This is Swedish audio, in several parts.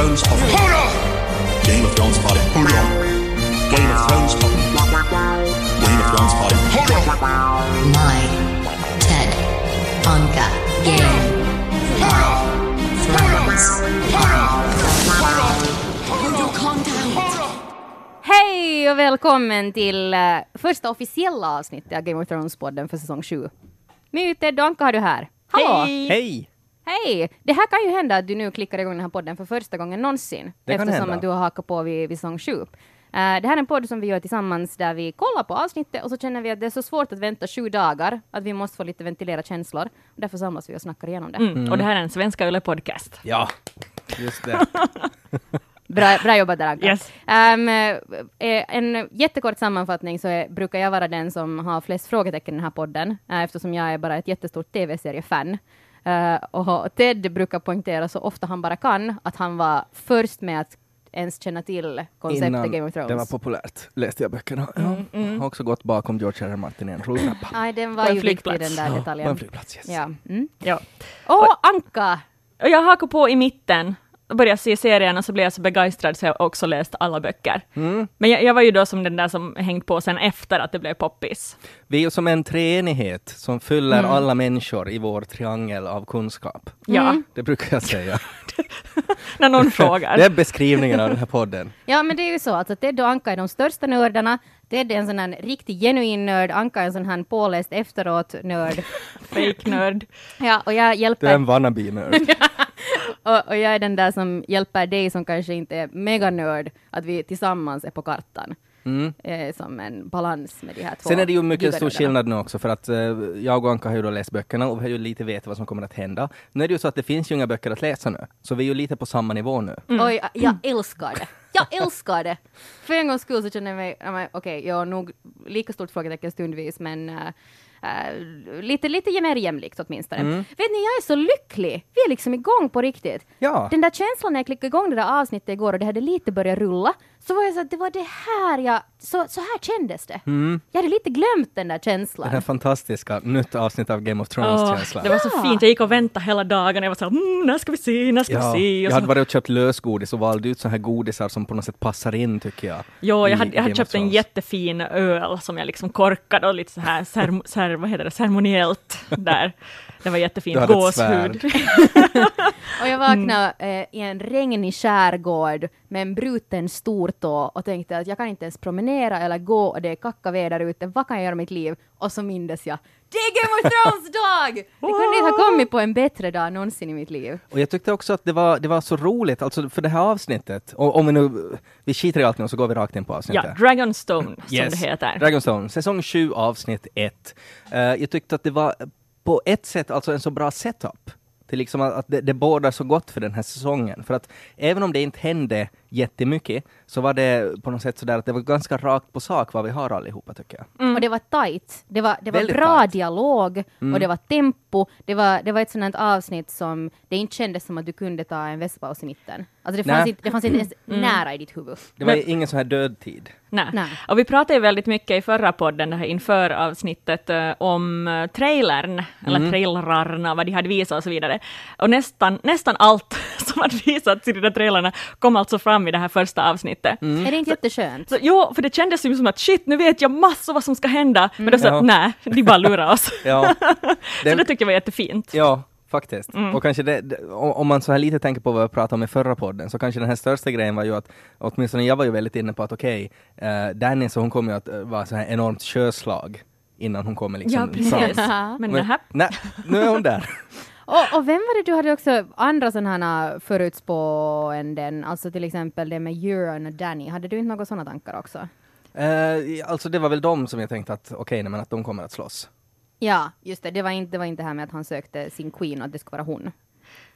Thrones podden. Game of Thrones podden. Game of Thrones podden. Game of Thrones podden. My Ted Anka Game of Thrones. Hej och välkommen till eh, första officiella avsnittet av Game of Thrones-podden för säsong 7. My, Ted och Anka har du här. Hallå! Hej! Hej! Det här kan ju hända att du nu klickar igång den här podden för första gången någonsin. Det kan eftersom hända. att du har hakat på vid, vid säsong 7. Eh, det här är en podd som vi gör tillsammans där vi kollar på avsnittet och så känner vi att det är så svårt att vänta sju dagar att vi måste få lite ventilera känslor. Och därför samlas vi och snackar igenom det. Mm. Och det här är en Svenska Yle-podcast. Ja, just det. Bra, bra jobbat där Anka. Yes. Eh, en jättekort sammanfattning så är, brukar jag vara den som har flest frågetecken i den här podden, eh, eftersom jag är bara ett jättestort tv-seriefan. Uh, och Ted brukar poängtera så ofta han bara kan att han var först med att ens känna till konceptet Innan Game of Thrones. det var populärt läste jag böckerna. Ja. Har också gått bakom George R. R. Martin i en rulltrappa. Nej, den På var en ju viktig flygplats. den där På detaljen. en flygplats, yes. Ja. Mm. Ja. Och Anka! Och jag hakar på i mitten började se serien och så blev jag så begeistrad så jag också läst alla böcker. Mm. Men jag, jag var ju då som den där som hängt på sen efter att det blev poppis. Vi är ju som en treenighet som fyller alla människor i vår triangel av kunskap. Ja, Det brukar jag säga. när någon frågar. Det är beskrivningen av den här podden. Ja, men det är ju så alltså, Ted och Anka är de största nördarna. Ted är en sån här riktig genuin nörd, Anka är en sån här påläst efteråt-nörd. Fake-nörd. Ja, och jag Du hjälper... är en wannabe-nörd. Och, och jag är den där som hjälper dig som kanske inte är meganörd, att vi tillsammans är på kartan. Mm. Eh, som en balans med de här två. Sen är det ju mycket stor skillnad nu också för att eh, jag och Anka har ju då läst böckerna och vi har ju lite vet vad som kommer att hända. Nu är det ju så att det finns ju inga böcker att läsa nu, så vi är ju lite på samma nivå nu. Oj, jag älskar det. Jag älskar det! För en gångs skull så känner jag mig, okej, jag har nog lika stort frågetecken stundvis, men eh, eh, lite, lite mer jämlikt åtminstone. Mm. Vet ni, jag är så lycklig! Vi är liksom igång på riktigt. Ja. Den där känslan när jag klickade igång det där avsnittet igår och det hade lite börjat rulla, så var jag så att det var det här jag, så, så här kändes det. Jag hade lite glömt den där känslan. Den här fantastiska, nytt avsnitt av Game of Thrones-känslan. det var så fint, jag gick och väntade hela dagen. Jag var så här, mm, när ska vi se, när ska Ja, vi se? jag Och hade så, varit och köpt lösgodis och valt ut så här godisar som på något sätt passar in tycker jag. jo, jag hade, jag hade köpt en jättefin öl som jag liksom korkade och lite så här, cer, cer, vad heter det, ceremoniellt där. Det var jättefint, gåshud. Och jag vaknade eh, i en regnig skärgård med en bruten stortå och tänkte att jag kan inte ens promenera eller gå och det är kackaväder ute. Vad kan jag göra i mitt liv? Och så mindes jag, det är Game of Thrones dag! Det kunde inte ha kommit på en bättre dag någonsin i mitt liv. Och jag tyckte också att det var, det var så roligt, alltså för det här avsnittet, och om vi nu, vi skiter i allt nu och så går vi rakt in på avsnittet. Ja, Dragonstone som det heter. Dragonstone, säsong 7, avsnitt 1. jag tyckte att det var på ett sätt alltså en så bra setup. Till liksom att att det, det bådar så gott för den här säsongen. För att även om det inte hände jättemycket så var det på något sätt sådär att det var ganska rakt på sak vad vi har allihopa tycker jag. Och det var tight. Det var, det var Väldigt bra tight. dialog och det var tempo. Det var, det var ett sådant avsnitt som det inte kändes som att du kunde ta en västpaus i mitten. Alltså det fanns, Nej. inte, det fanns inte ens nära i ditt huvud. Det var Men- ingen sån här dödtid. Nej. Nej. Och vi pratade ju väldigt mycket i förra podden, här inför avsnittet, eh, om uh, trailern, eller trailrarna, vad de hade visat och så vidare. Och nästan, nästan allt som hade visats i de där trailerna kom alltså fram i det här första avsnittet. Är det inte jätteskönt? Så, jo, för det kändes ju som att shit, nu vet jag massor vad som ska hända, men då sa Ja. att nej, de bara lurar oss. Ja, så det tycker jag var jättefint. ja faktiskt. Och kanske det, om man så här lite tänker på vad vi pratade om i förra podden, så kanske den här största grejen var ju att, åtminstone jag var ju väldigt inne på att okej, okay, Danny så hon kommer ju att uh, vara så här enormt sjöslag innan hon kommer liksom Ja, precis. Men, Men, nähä. nej, nu är hon där. Och, och vem var det du hade också andra sådana här förutspåenden, alltså till exempel det med Euron och Danny, hade du inte några sådana tankar också? Eh, alltså det var väl de som jag tänkte att okej, nej, men att de kommer att slåss. Ja, just det, det var inte det var inte det här med att han sökte sin queen och att det skulle vara hon.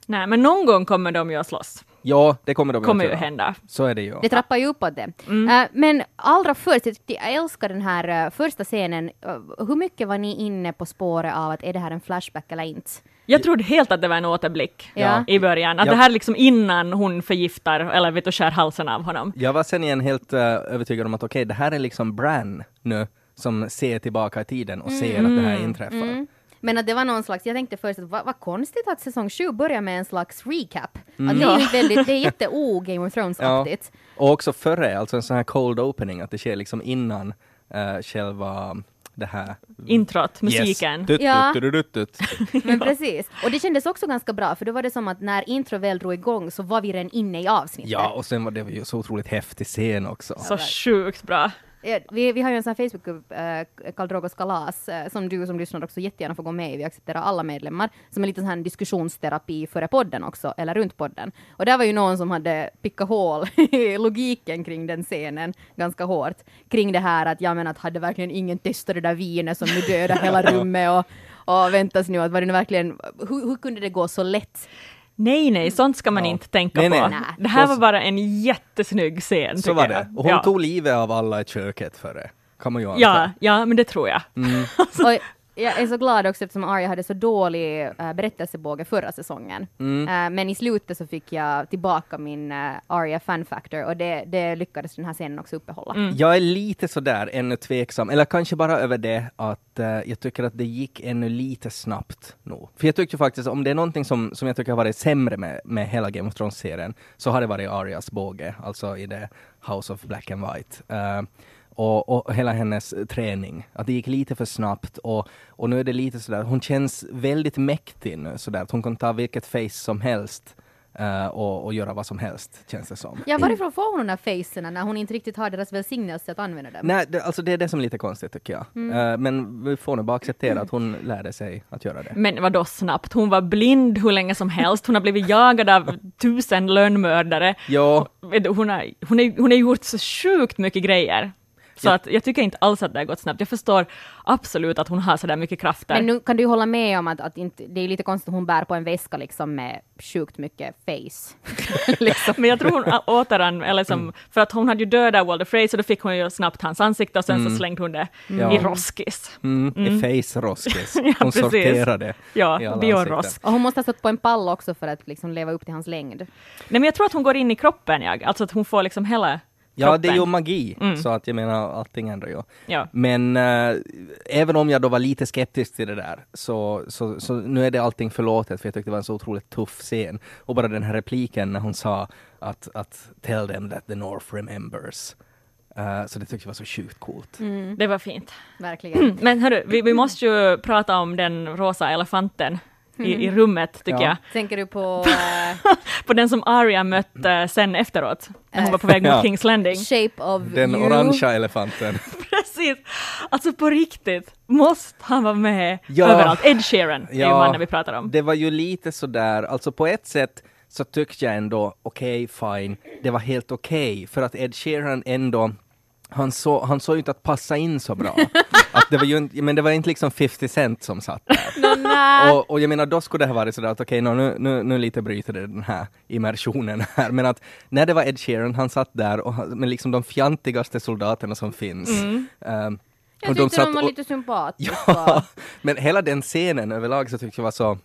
Nej, men någon gång kommer de ju att slåss. Ja, det kommer de att Kommer ju göra. hända. Så är det ju. Det trappar ju uppåt det. Eh, men allra först, jag, jag älskar den här eh, första scenen. Eh, hur mycket var ni inne på spåret av att är det här en flashback eller inte? Jag trodde helt att det var en återblick Ja. i början. Att Ja. det här är liksom innan hon förgiftar, eller vet du, skär halsen av honom. Jag var sen igen helt övertygad om att okej, det här är liksom Bran nu som ser tillbaka i tiden och ser att det här inträffar. Mm. Men att det var någon slags, jag tänkte först att vad, vad konstigt att säsong 7 börjar med en slags recap. Mm. Att det är ju väldigt, det är jätte o-Game of Thrones-aktigt. Och också före, alltså en sån här cold opening, att det sker liksom innan uh, själva det här... Introt, musiken. Yes. Tut, Ja. tut, tut, tut, tut. Men precis. Och det kändes också ganska bra, för då var det som att när intro väl drog igång så var vi redan inne i avsnittet. Ja, och sen var det ju så otroligt häftig scen också. Så sjukt bra. Ja, Vi, vi har ju en sån här Facebookgrupp, eh, Karl Drogos kalas, eh, som du som lyssnar också jättegärna får gå med i. Vi accepterar alla medlemmar, som är lite sån här diskussionsterapi före podden också, eller runt podden. Och där var ju någon som hade pickat hål i logiken kring den scenen ganska hårt. Kring det här att, ja men att hade verkligen ingen testat det där vinet som nu dödar hela rummet och, och väntas nu att var det nu verkligen, hur, hur kunde det gå så lätt? Nej, nej, sånt ska man Ja. inte tänka Nej, nej. på. Nej. Det här var bara en jättesnygg scen. Så var det. Och hon ja. tog livet av alla i köket före. Kan man ju anta. Ja, ja, men det tror jag. Mm. Och jag är så glad också eftersom Arya hade så dålig äh, berättelsebåge förra säsongen. Mm. Eh, men i slutet så fick jag tillbaka min uh, Arya fan factor och det, det lyckades den här scenen också uppehålla. Mm. Jag är lite sådär ännu tveksam, eller kanske bara över det att eh, jag tycker att det gick ännu lite snabbt nog. För jag tyckte faktiskt, om det är någonting som, som jag tycker har varit sämre med, med hela Game of Thrones-serien, så har det varit Arias båge, alltså i det House of Black and White. Och, och hela hennes träning, att det gick lite för snabbt och, och nu är det lite sådär, hon känns väldigt mäktig nu sådär, att hon kan ta vilket face som helst eh, och, och göra vad som helst, känns det som. Ja, varifrån får hon de där facerna när hon inte riktigt har deras välsignelse att använda dem? Nej, det, alltså det är det som är lite konstigt tycker jag. Eh, men vi får nog bara acceptera att hon lärde sig att göra det. Men vadå snabbt? Hon var blind hur länge som helst. Hon har blivit jagad av tusen lönnmördare. Ja, Hon har, hon, är, hon har gjort så sjukt mycket grejer. Så Ja. att jag tycker inte alls att det har gått snabbt. Jag förstår absolut att hon har sådär mycket krafter. Men nu kan du ju hålla med om att, att inte, det är lite konstigt att hon bär på en väska liksom med sjukt mycket face. liksom. Men jag tror hon återan, eller som, för att hon hade ju dödat Walder Frey, så då fick hon ju snabbt hans ansikte och sen så slängde hon det Ja. i roskis. mm, i face roskis. Ja, Hon precis. sorterade. Ja, i biorosk. Och hon måste ha stått på en pall också för att liksom leva upp till hans längd. Nej men jag tror att hon går in i kroppen, jag. alltså att hon får liksom hela Ja, det är ju magi, Mm. så att jag menar allting ändrar ju. Ja. Men eh, även om jag då var lite skeptisk till det där, så, så, så nu är det allting förlåtet, för jag tyckte det var en så otroligt tuff scen. Och bara den här repliken när hon sa att, att tell them that the North remembers. Eh, så det tyckte jag var så sjukt coolt. Det var fint. Verkligen. Men hörru, vi, vi måste ju prata om den rosa elefanten i, i rummet, tycker Ja. jag. Tänker du på På den som Arya mötte sen efteråt, när hon var på väg mot Ja. Kings Landing. Shape of Den You? orangea elefanten. Precis! Alltså på riktigt, måste han vara med Ja. överallt? Ed Sheeran är ju mannen vi pratar om. Det var ju lite sådär, alltså på ett sätt så tyckte jag ändå, okej, fine, det var helt okej, för att Ed Sheeran ändå, han såg han såg ut att passa in så bra. att det var ju inte, men det var inte liksom 50 Cent som satt där. Nä. och, och jag menar, då skulle det ha varit sådär att okej, nå, nu, nu, nu lite bryter det den här immersionen här, men att när det var Ed Sheeran, han satt där och med liksom de fjantigaste soldaterna som finns. Mm. Ehm, Jag och tyckte satt de var och- lite sympatiska. Ja, men hela den scenen överlag så tyckte jag var så,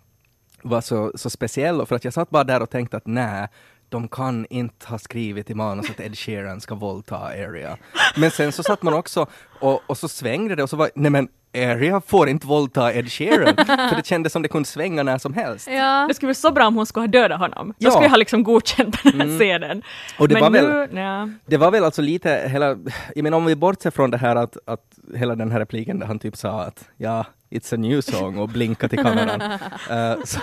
var så, så speciell, för att jag satt bara där och tänkte att nej, de kan inte ha skrivit i manus att Ed Sheeran ska våldta Area. Men sen så satt man också och, och så svängde det och så var nej men Area får inte våldta Ed Sheeran, för det kändes som det kunde svänga när som helst. Ja. Det skulle vara så bra om hon skulle ha dödat honom. Då Ja. skulle jag ha liksom godkänt den här scenen. Och det Men var nu, väl- ja. Det var väl alltså lite hela, jag menar om vi bortser från det här att, att hela den här repliken där han typ sa att ja, it's a new song och blinka till kameran. Eh, så,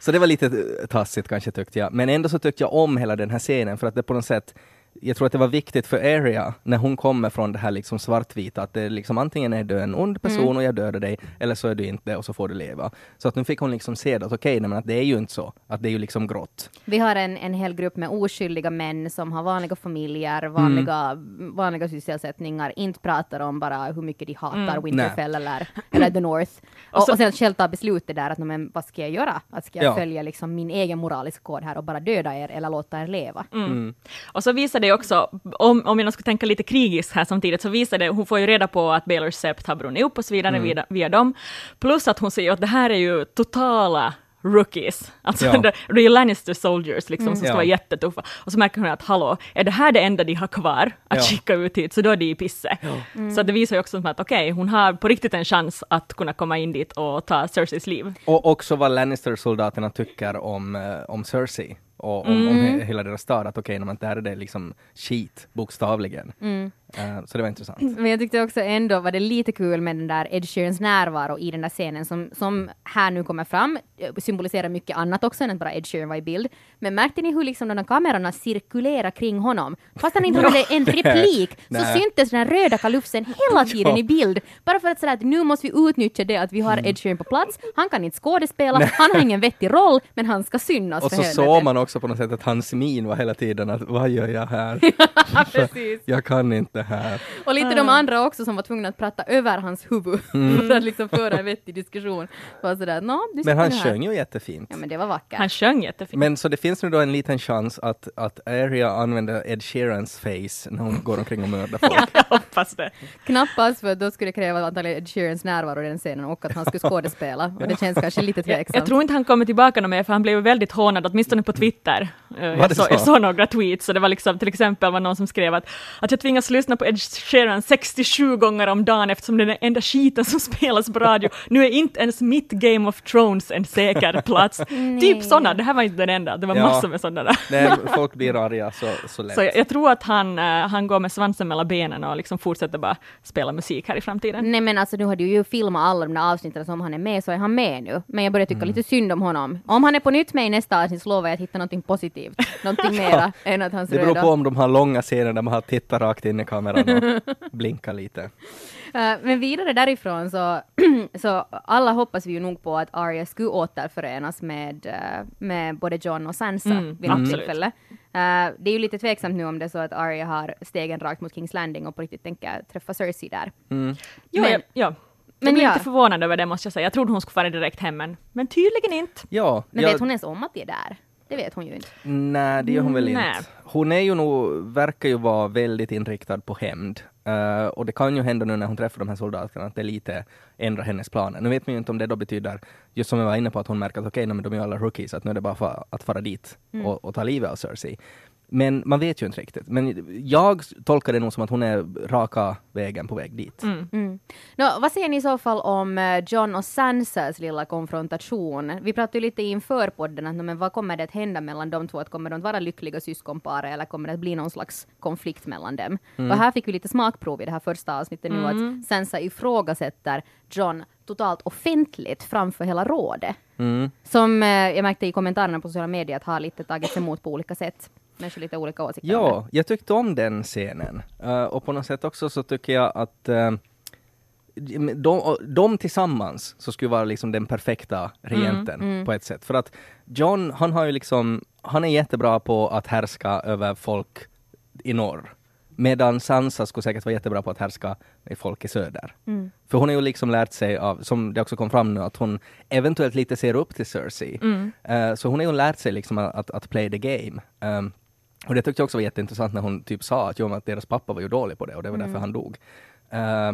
så det var lite tassigt kanske tyckte jag. Men ändå så tyckte jag om hela den här scenen för att det på något sätt jag tror att det var viktigt för Area när hon kommer från det här liksom svartvita att det liksom antingen är du en ond person och jag dödar dig eller så är du inte och så får du leva. Så att nu fick hon liksom se det att okej, nej, men att det är ju inte så. Att det är ju liksom grått. Vi har en, en hel grupp med oskyldiga män som har vanliga familjer, vanliga, vanliga sysselsättningar, inte pratar om bara hur mycket de hatar Winterfell eller, eller The North. Och, så- och sen själv ta beslutet där att "Nå, men, vad ska jag göra? Att ska jag Ja. följa liksom min egen moraliska kod här och bara döda er eller låta er leva? Och så visar det också, om, om jag skulle tänka lite krigiskt här samtidigt, så visar det, hon får ju reda på att Baylors sept har brunnit upp och så vidare via, via dem. Plus att hon säger att det här är ju totala rookies. Alltså Ja. det, det är Lannister soldiers liksom, som ska Ja. vara jättetuffa. Och så märker hon att hallå, är det här det enda de har kvar att Ja. skicka ut hit, så då är de i pisse. Så att det visar ju också att okej, hon har på riktigt en chans att kunna komma in dit och ta Cerseis liv. Och också vad Lannister-soldaterna tycker om, eh, om Cersei och om, om he- hela deras stad, att okej, okay, där är det liksom skit, bokstavligen. Eh, så det var intressant. Men jag tyckte också ändå var det lite kul med den där Ed Sheerans närvaro i den där scenen som, som här nu kommer fram, eh, symboliserar mycket annat också än att bara Ed Sheeran var i bild. Men märkte ni hur liksom de där kamerorna cirkulerar kring honom? Fast han inte hade en replik så syntes den här röda kalufsen hela tiden Ja. i bild. Bara för att säga att nu måste vi utnyttja det att vi har Ed Sheeran på plats. Han kan inte skådespela, han har ingen vettig roll, men han ska synas Och så såg man också på något sätt att hans min var hela tiden att vad gör jag här? Precis. jag kan inte här. Och lite de andra också som var tvungna att prata över hans huvud för att liksom föra en vettig diskussion. Var sådär, du Men han nu här." sjöng ju jättefint. Ja men det var vackert. Han sjöng jättefint. Men så det finns nu då en liten chans att, att Aria använder Ed Sheerans face när hon går omkring och mördar folk. Jag hoppas det. Knappast för då skulle det kräva antagligen Ed Sheerans närvaro i den scenen och att han skulle skådespela. Och det känns kanske lite tveksamt. jag tror inte han kommer tillbaka något mer, för han blev väldigt hånad, åtminstone på Twitter. Eh, jag, det så, så? jag såg några tweets, så det var liksom, till exempel var någon som skrev att, att jag tvingas lyssna på Ed Sheeran 67 gånger om dagen eftersom det är den enda skiten som spelas på radio. Nu är inte ens mitt Game of Thrones en säker plats. typ sådana, det här var inte den enda, det var Ja. massor med sådana där. Nej, folk blir arga så, så lätt. Så jag, jag tror att han, eh, han går med svansen mellan benen och liksom fortsätter bara spela musik här i framtiden. Nej men alltså nu har du ju filmat alla de där avsnitten som han är med så är han med nu. Men jag börjar tycka Mm. lite synd om honom. Om han är på nytt med i nästa avsnitt så lovar jag att hitta någonting positivt. Någonting mera än att hans Det beror röda... på om de har långa scener där man har tittat rakt in i kameran och blinkat lite. Eh, men vidare därifrån så, så alla hoppas vi ju nog på att Arya skulle återförenas med, eh, med både John och Sansa Mm, vid något absolut. tillfälle. Eh, det är ju lite tveksamt nu om det är så att Arya har stegen rakt mot Kings Landing och på riktigt tänker träffa Cersei där. Jo, Men- ja. men jag blev ja. lite förvånad över det måste jag säga. Jag trodde hon skulle fara direkt hem, men, men tydligen inte. Ja, Men jag- vet hon ens om att de är där? Det vet hon ju inte. Nej, det gör hon väl Nej. inte. Hon är ju nog, verkar ju vara väldigt inriktad på hämnd. Eh, och det kan ju hända nu när hon träffar de här soldaterna att det lite ändrar hennes planer. Nu vet man ju inte om det då betyder, just som jag var inne på, att hon märker att okej, men de är ju alla rookies, att nu är det bara för att fara dit och, och ta livet av Cersei. Men man vet ju inte riktigt. Men jag tolkar det nog som att hon är raka vägen på väg dit. Mm. Nå, vad säger ni i så fall om eh, John och Sansas lilla konfrontation? Vi pratade ju lite inför podden att men vad kommer det att hända mellan de två? Att kommer de att vara lyckliga syskonpar eller kommer det att bli någon slags konflikt mellan dem? Och här fick vi lite smakprov i det här första avsnittet nu att Sansa ifrågasätter John totalt offentligt framför hela rådet. Mm. Som eh, jag märkte i kommentarerna på sociala medier att har lite tagits emot på olika sätt. Människor lite olika åsikter. Ja, jag tyckte om den scenen. Eh, och på något sätt också så tycker jag att eh, de, de tillsammans så skulle vara liksom den perfekta regenten på ett sätt. För att John, han har ju liksom, han är jättebra på att härska över folk i norr. Medan Sansa skulle säkert vara jättebra på att härska i folk i söder. För hon har ju liksom lärt sig av, som det också kom fram nu, att hon eventuellt lite ser upp till Cersei. Eh, så hon har ju lärt sig liksom att, att play the game. Um, och det tyckte jag också var jätteintressant när hon typ sa att, jo, att deras pappa var ju dålig på det och det var därför han dog. Eh,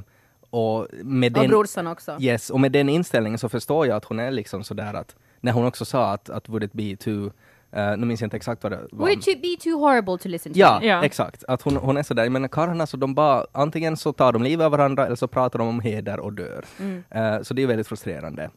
och med Och den, brorsan också. Yes, och med den inställningen så förstår jag att hon är liksom sådär att, när hon också sa att, att would it be too, uh, nu minns jag inte exakt vad det var. Would it be too horrible to listen to? Ja, Ja. exakt. Att hon, hon är sådär, men karlarna så de bara, antingen så tar de livet av varandra eller så pratar de om heder och dör. Eh, så det är väldigt frustrerande.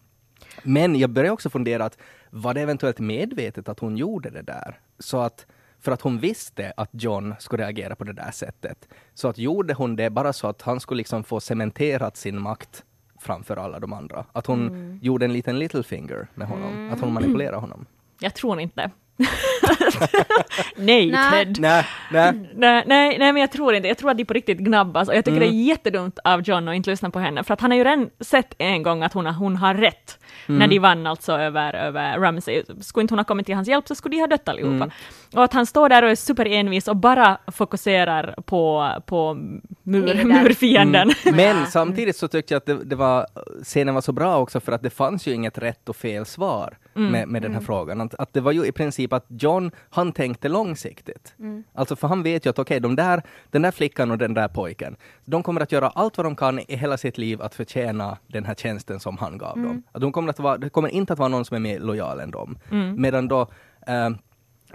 Men jag börjar också fundera att var det eventuellt medvetet att hon gjorde det där? Så att, för att hon visste att John skulle reagera på det där sättet. Så att gjorde hon det bara så att han skulle liksom få cementerat sin makt framför alla de andra. Att hon gjorde en liten little finger med honom. Att hon manipulerade honom. Jag tror inte. nej, Nej. Ted. Nej, nej. Nej, nej, nej, men jag tror inte. Jag tror att de på riktigt gnabbas och jag tycker Mm. det är jättedumt av John att inte lyssna på henne, för att han har ju redan sett en gång att hon har, hon har rätt Mm. när de vann alltså över, över Ramsay. Skulle inte hon ha kommit till hans hjälp så skulle de ha dött allihopa. Mm. Och att han står där och är superenvis och bara fokuserar på, på mur, murfienden. Men samtidigt så tyckte jag att det, det var, scenen var så bra också för att det fanns ju inget rätt och fel svar med, med den här frågan. Att, att det var ju i princip att John, han tänkte långsiktigt. Alltså för han vet ju att okej, de där, den där flickan och den där pojken, de kommer att göra allt vad de kan i hela sitt liv att förtjäna den här tjänsten som han gav dem. Att de kommer att vara, det kommer inte att vara någon som är mer lojal än dem. Medan då eh,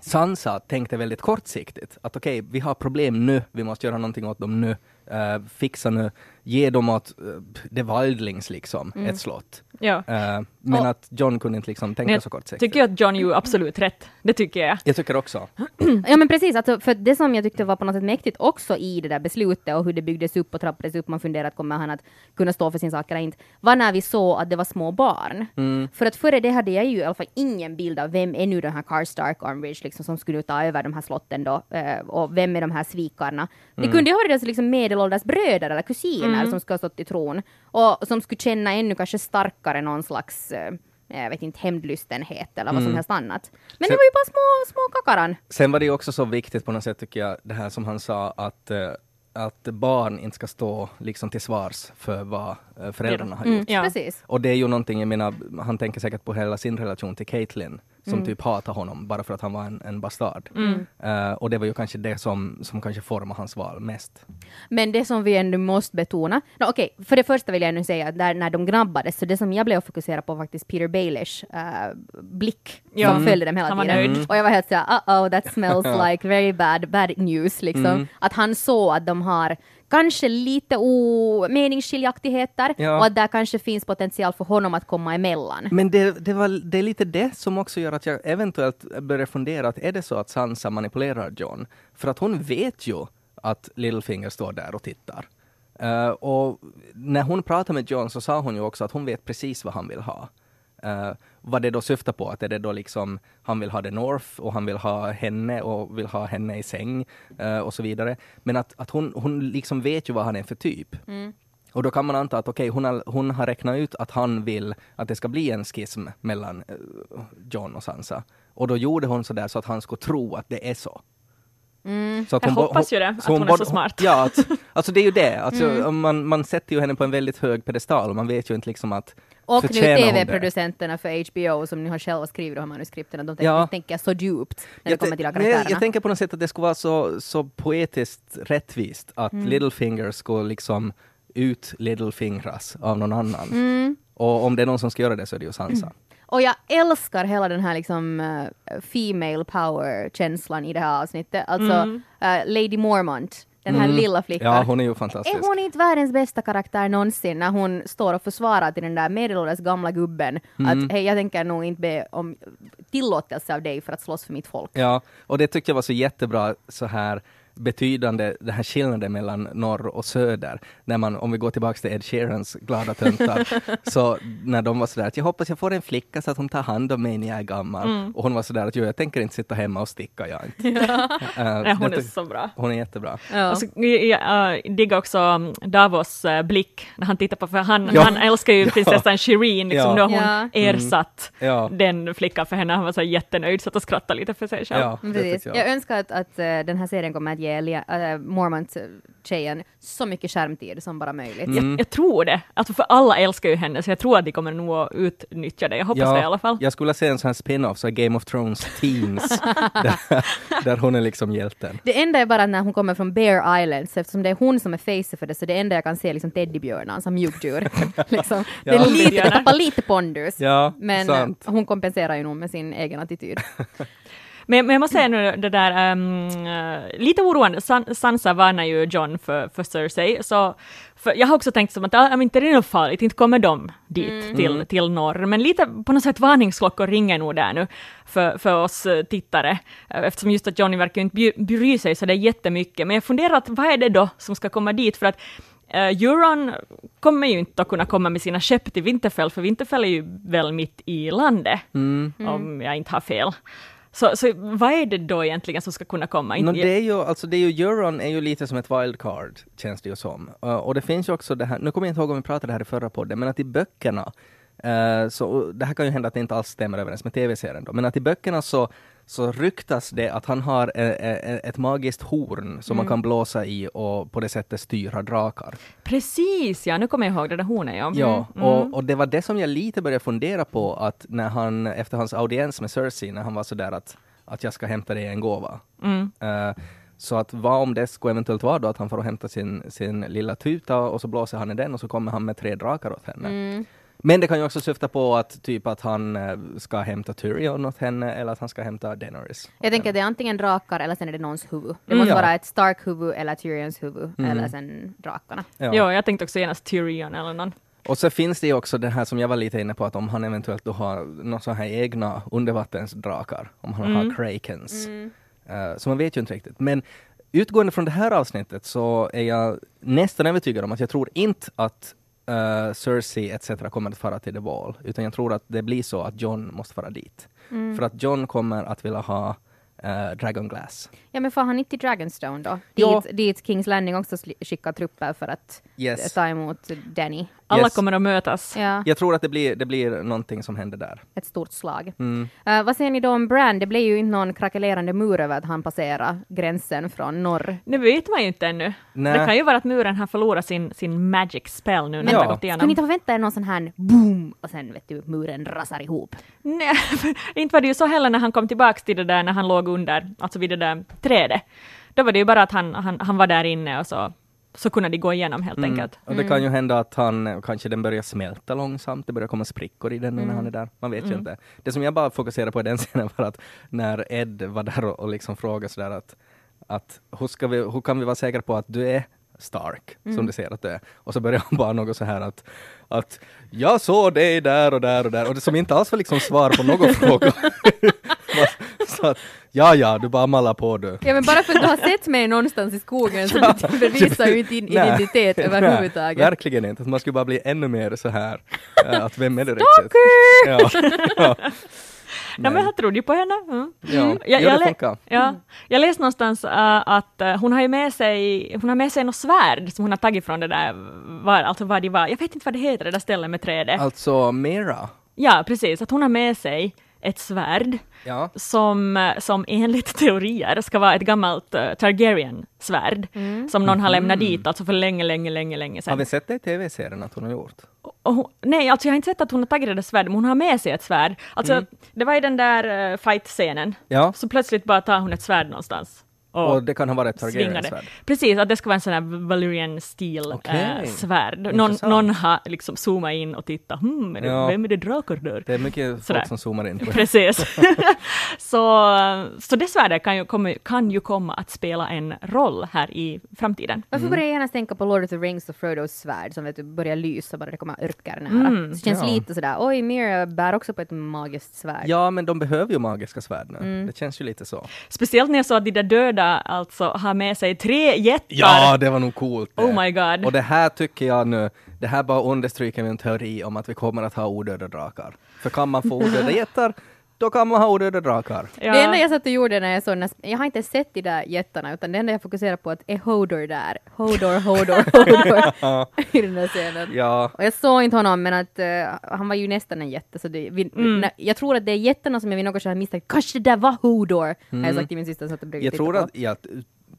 Sansa tänkte väldigt kortsiktigt att okej, vi har problem nu, vi måste göra någonting åt dem nu, Eh, fixa nu, ge dem åt uh, The Wildlings liksom, ett slott. Ja. Eh, men Och- att John kunde inte liksom tänka så jag kortsiktigt. tycker ju att John gjorde absolut rätt. Det tycker jag. Jag tycker också. Ja men precis, alltså, för det som jag tyckte var på något sätt mäktigt också i det där beslutet och hur det byggdes upp och trappades upp, man funderade att kommer han att kunna stå för sin sak eller inte, var när vi såg att det var små barn. För att före det hade jag ju i alla fall ingen bild av vem är nu den här Karstark Armbridge liksom, som skulle ta över de här slotten då, eh, och vem är de här svikarna. Det kunde ju ha varit alltså liksom medelålders bröder eller kusiner som skulle ha stått i tron och som skulle känna ännu kanske starkare någon slags eh, jag vet inte, hämndlystenhet eller vad som helst annat. Men det Sen- var ju bara små, små kakaran. Sen var det ju också så viktigt på något sätt tycker jag, det här som han sa att, eh, att barn inte ska stå liksom till svars för vad eh, föräldrarna har gjort. Ja. Precis. Och det är ju någonting, jag menar, han tänker säkert på hela sin relation till Caitlyn, som Mm. typ hatar honom bara för att han var en, en bastard. Eh, och det var ju kanske det som, som kanske formade hans val mest. Men det som vi ändå måste betona, no, okej, för det första vill jag nu säga att där, när de grabbades, så det som jag blev fokuserad på var faktiskt Peter Baelish uh, blick Ja. som Mm. följde dem hela Han tiden. Och jag var helt såhär, uh-oh, that smells like very bad, bad news liksom. Att han såg att de har kanske lite o- meningsskiljaktigheter Ja. och att där kanske finns potential för honom att komma emellan. Men det, det, var, det är lite det som också gör att jag eventuellt börjar fundera att är det så att Sansa manipulerar John? För att hon vet ju att Littlefinger står där och tittar. Eh, och när hon pratade med John så sa hon ju också att hon vet precis vad han vill ha. Uh, vad det då syftar på, att är det då liksom han vill ha The North och han vill ha henne och vill ha henne i säng eh, och så vidare. Men att, att hon, hon liksom vet ju vad han är för typ. Och då kan man anta att okej, hon, har, hon har räknat ut att han vill att det ska bli en schism mellan eh, John och Sansa. Och då gjorde hon så där så att han skulle tro att det är så. Så att Jag bo- hoppas ju det, att så hon är så smart. Ja, att, alltså det är ju det. Alltså, man, man sätter ju henne på en väldigt hög pedestal och man vet ju inte liksom att Och nu hon det? TV-producenterna för HBO som nu har själva skrivit de här manuskripten, de tänker, Ja. tänker så djupt när det Jag, kommer till men jag, karaktärerna. jag tänker på något sätt att det skulle vara så, så poetiskt rättvist att Mm. Littlefinger skulle liksom ut Littlefingras av någon annan. Mm. Och om det är någon som ska göra det så är det ju Sansa. Och jag älskar hela den här liksom eh, female power-känslan i det här avsnittet. Alltså eh, Lady Mormont, den här lilla flickan. Mm. Ja, hon är ju fantastisk. Är hon inte världens bästa karaktär någonsin när hon står och försvarar till den där medelålders gamla gubben Mm. att hej, jag tänker nog inte be om tillåtelse av dig för att slåss för mitt folk. Ja, och det tyckte jag var så jättebra så här betydande, den här skillnaden mellan norr och söder. När man, om vi går tillbaka till Ed Sheerans glada töntar, så när de var sådär att jag hoppas jag får en flicka så att hon tar hand om mig när jag är gammal. Mm. Och hon var sådär att jag tänker inte sitta hemma och sticka, jag inte. Eh, Nej, hon är så bra. hon är jättebra. Ja. Och så, jag, jag äh, diggar också um, Davos äh, blick när han tittar på, för han, Ja. han älskar ju prinsessan Shireen, liksom, Ja. nu har hon Ja. ersatt Ja. den flickan för henne. Han var så jättenöjd, satt och skrattade lite för sig själv. Ja, jag. önskar att, att eh, den här serien kommer att ge Lia- äh, Mormont-tjejen så mycket skärmtid som bara möjligt. Mm. Jag, jag tror det, alltså för alla älskar ju henne, så jag tror att de kommer nog att utnyttja det. Jag hoppas det i alla fall. Jag skulle se en sån här spin-off, så Game of Thrones Teens, där, där hon är liksom hjälten. Det enda är bara när hon kommer från Bear Islands, eftersom det är hon som är face för det, så det enda jag kan se är liksom teddybjörnar som mjukdjur. liksom. Det är Ja. lite, det tappar lite pondus. Ja, men sant. hon kompenserar ju nog med sin egen attityd. Men, men jag måste säga nu det där, eh, lite oroande, San, Sansa varnar ju John för, för Cersei, så för jag har också tänkt som att ah, men inte det är något farligt, inte kommer de dit till, till norr, men lite på något sätt varningsklockor ringer nog där nu för, för oss eh, tittare, Eh, eftersom just att Johnny verkar inte bry- sig så det är jättemycket, men jag funderar att vad är det då som ska komma dit, för att Uh, Euron kommer ju inte att kunna komma med sina skepp till Winterfell, för Winterfell är ju väl mitt i landet, om jag inte har fel. Så, så vad är det då egentligen som ska kunna komma? No, det är ju, alltså det är ju, Euron är ju lite som ett wildcard, känns det ju som. Uh, och det finns ju också det här, nu kommer jag inte ihåg om vi pratade det här i förra podden, men att i böckerna, uh, så, det här kan ju hända att det inte alls stämmer överens med tv-serien då, men att i böckerna så, så ryktas det att han har eh, eh, ett magiskt horn som man kan blåsa i och på det sättet styra drakar. Precis, ja, nu kommer jag ihåg det där hornet, ja. Ja, och, och det var det som jag lite började fundera på att när han, efter hans audiens med Cersei, när han var sådär att, att jag ska hämta dig en gåva. Eh, så att vad om det skulle eventuellt vara då att han får hämta sin, sin lilla tuta och så blåser han i den och så kommer han med tre drakar åt henne. Men det kan ju också syfta på att typ att han eh, ska hämta Tyrion åt henne eller att han ska hämta Daenerys. Jag tänker att det är antingen drakar eller sen är det någons huvud. Det Mm. måste Ja. vara ett Stark-huvud eller Tyrions huvud eller sen drakarna. Ja. Ja, jag tänkte också genast Tyrion eller någon. Och så finns det ju också det här som jag var lite inne på att om han eventuellt då har några så här egna undervattensdrakar, om han har krakens. Eh, så man vet ju inte riktigt. Men utgående från det här avsnittet så är jag nästan övertygad om att jag tror inte att uh, Cersei etc. kommer att fara till The Wall, utan jag tror att det blir så att John måste fara dit. För att John kommer att vilja ha uh, Dragon Glass. Ja men får han inte till Dragonstone då? Ja. Dit, dit Kings Landing också skickar trupper för att Yes. eh, ta emot Danny. Alla Yes. kommer att mötas. Ja, Jag tror att det blir, det blir någonting som händer där. ett stort slag. Mm. Eh, vad säger ni då om Bran? Det blev ju inte någon krackelerande mur över att han passerar gränsen från norr. Det vet man ju inte ännu. Nej. Det kan ju vara att muren har förlorat sin, sin magic spell nu när Ja. den har gått Skulle igenom. ni inte förvänta er någon sån här boom och sen vet du muren rasar ihop? Nej, inte var det ju så heller när han kom tillbaks till det där när han låg under, alltså vid det där trädet. Då var det ju bara att han, han, han var där inne och så, så kunde de gå igenom helt enkelt. Och det kan ju hända att han, kanske den börjar smälta långsamt, det börjar komma sprickor i den nu när han är där. Man vet ju inte. Det som jag bara fokuserar på i den scenen var att när Ed var där och, och liksom frågade sådär att, att hur, ska vi, hur kan vi vara säkra på att du är Stark, som du ser att du är. Och så börjar han bara något så här att, att jag såg dig där och där och där, och det som inte alls var liksom svar på någon fråga. så att, ja ja, du bara mallar på du. Ja men bara för att du har sett mig någonstans i skogen så det bevisar ju inte din Nej. identitet Nej, överhuvudtaget. verkligen inte. Man skulle bara bli ännu mer så här, äh, att vem är du riktigt? Ja, ja. Nej, men jag trodde ju på henne. Mm. Ja, Jag, jo, det jag, lä- ja, jag läste någonstans äh, att äh, hon har ju med sig, hon har med sig något svärd som hon har tagit från det där, var, alltså vad det var, jag vet inte vad det heter, det där stället med trädet. Alltså Mera. Ja, precis, att hon har med sig ett svärd Ja. som, som enligt teorier ska vara ett gammalt äh, Targaryen-svärd som någon har lämnat dit, alltså för länge, länge, länge, länge Har sedan. vi sett det i tv-serien att hon har gjort? Och hon, nej, alltså jag har inte sett att hon har tagit det där svärdet, men hon har med sig ett svärd. Alltså, det var i den där uh, fight-scenen. Ja. Så plötsligt bara tar hon ett svärd någonstans. Och det kan ha varit. Targaryen-svärd. Precis, att det ska vara en sån här Valyrian stil Okej. eh, svärd. Någon, någon har liksom zoomat in och tittat, hmm, är det, Ja. vem är det drakar där? Det är mycket Sådär. folk som zoomar in. Precis. så, så det svärdet kan ju, komma, kan ju komma att spela en roll här i framtiden. Varför Mm. börjar jag genast tänka på Lord of the Rings och Frodos svärd som vet du, börjar lysa bara det kommer örkar nära. Så det känns Mm. Ja. lite sådär, oj Mira bär också på ett magiskt svärd. Ja, men de behöver ju magiska svärd nu. Mm. Det känns ju lite så. Speciellt när jag såg att de där döda alltså har med sig tre jättar. Ja, det var nog coolt. det. Oh my god. Och det här tycker jag nu, det här bara understryker min teori om att vi kommer att ha odöda drakar. För kan man få odöda jättar, då kan man ha odöda drakar. Ja. Det enda jag satt och gjorde när jag såg den jag har inte sett de där jättarna utan det enda jag fokuserar på att är Hodor där? Hodor, Hodor, Hodor i den där scenen. Ja, Och jag såg inte honom men att eh, han var ju nästan en jätte så det, vi, Mm. när, jag tror att det är jättarna som jag vid något har misstänkt, kanske det där var Hodor, har jag sagt till min syster och bredvid jag tror att, jag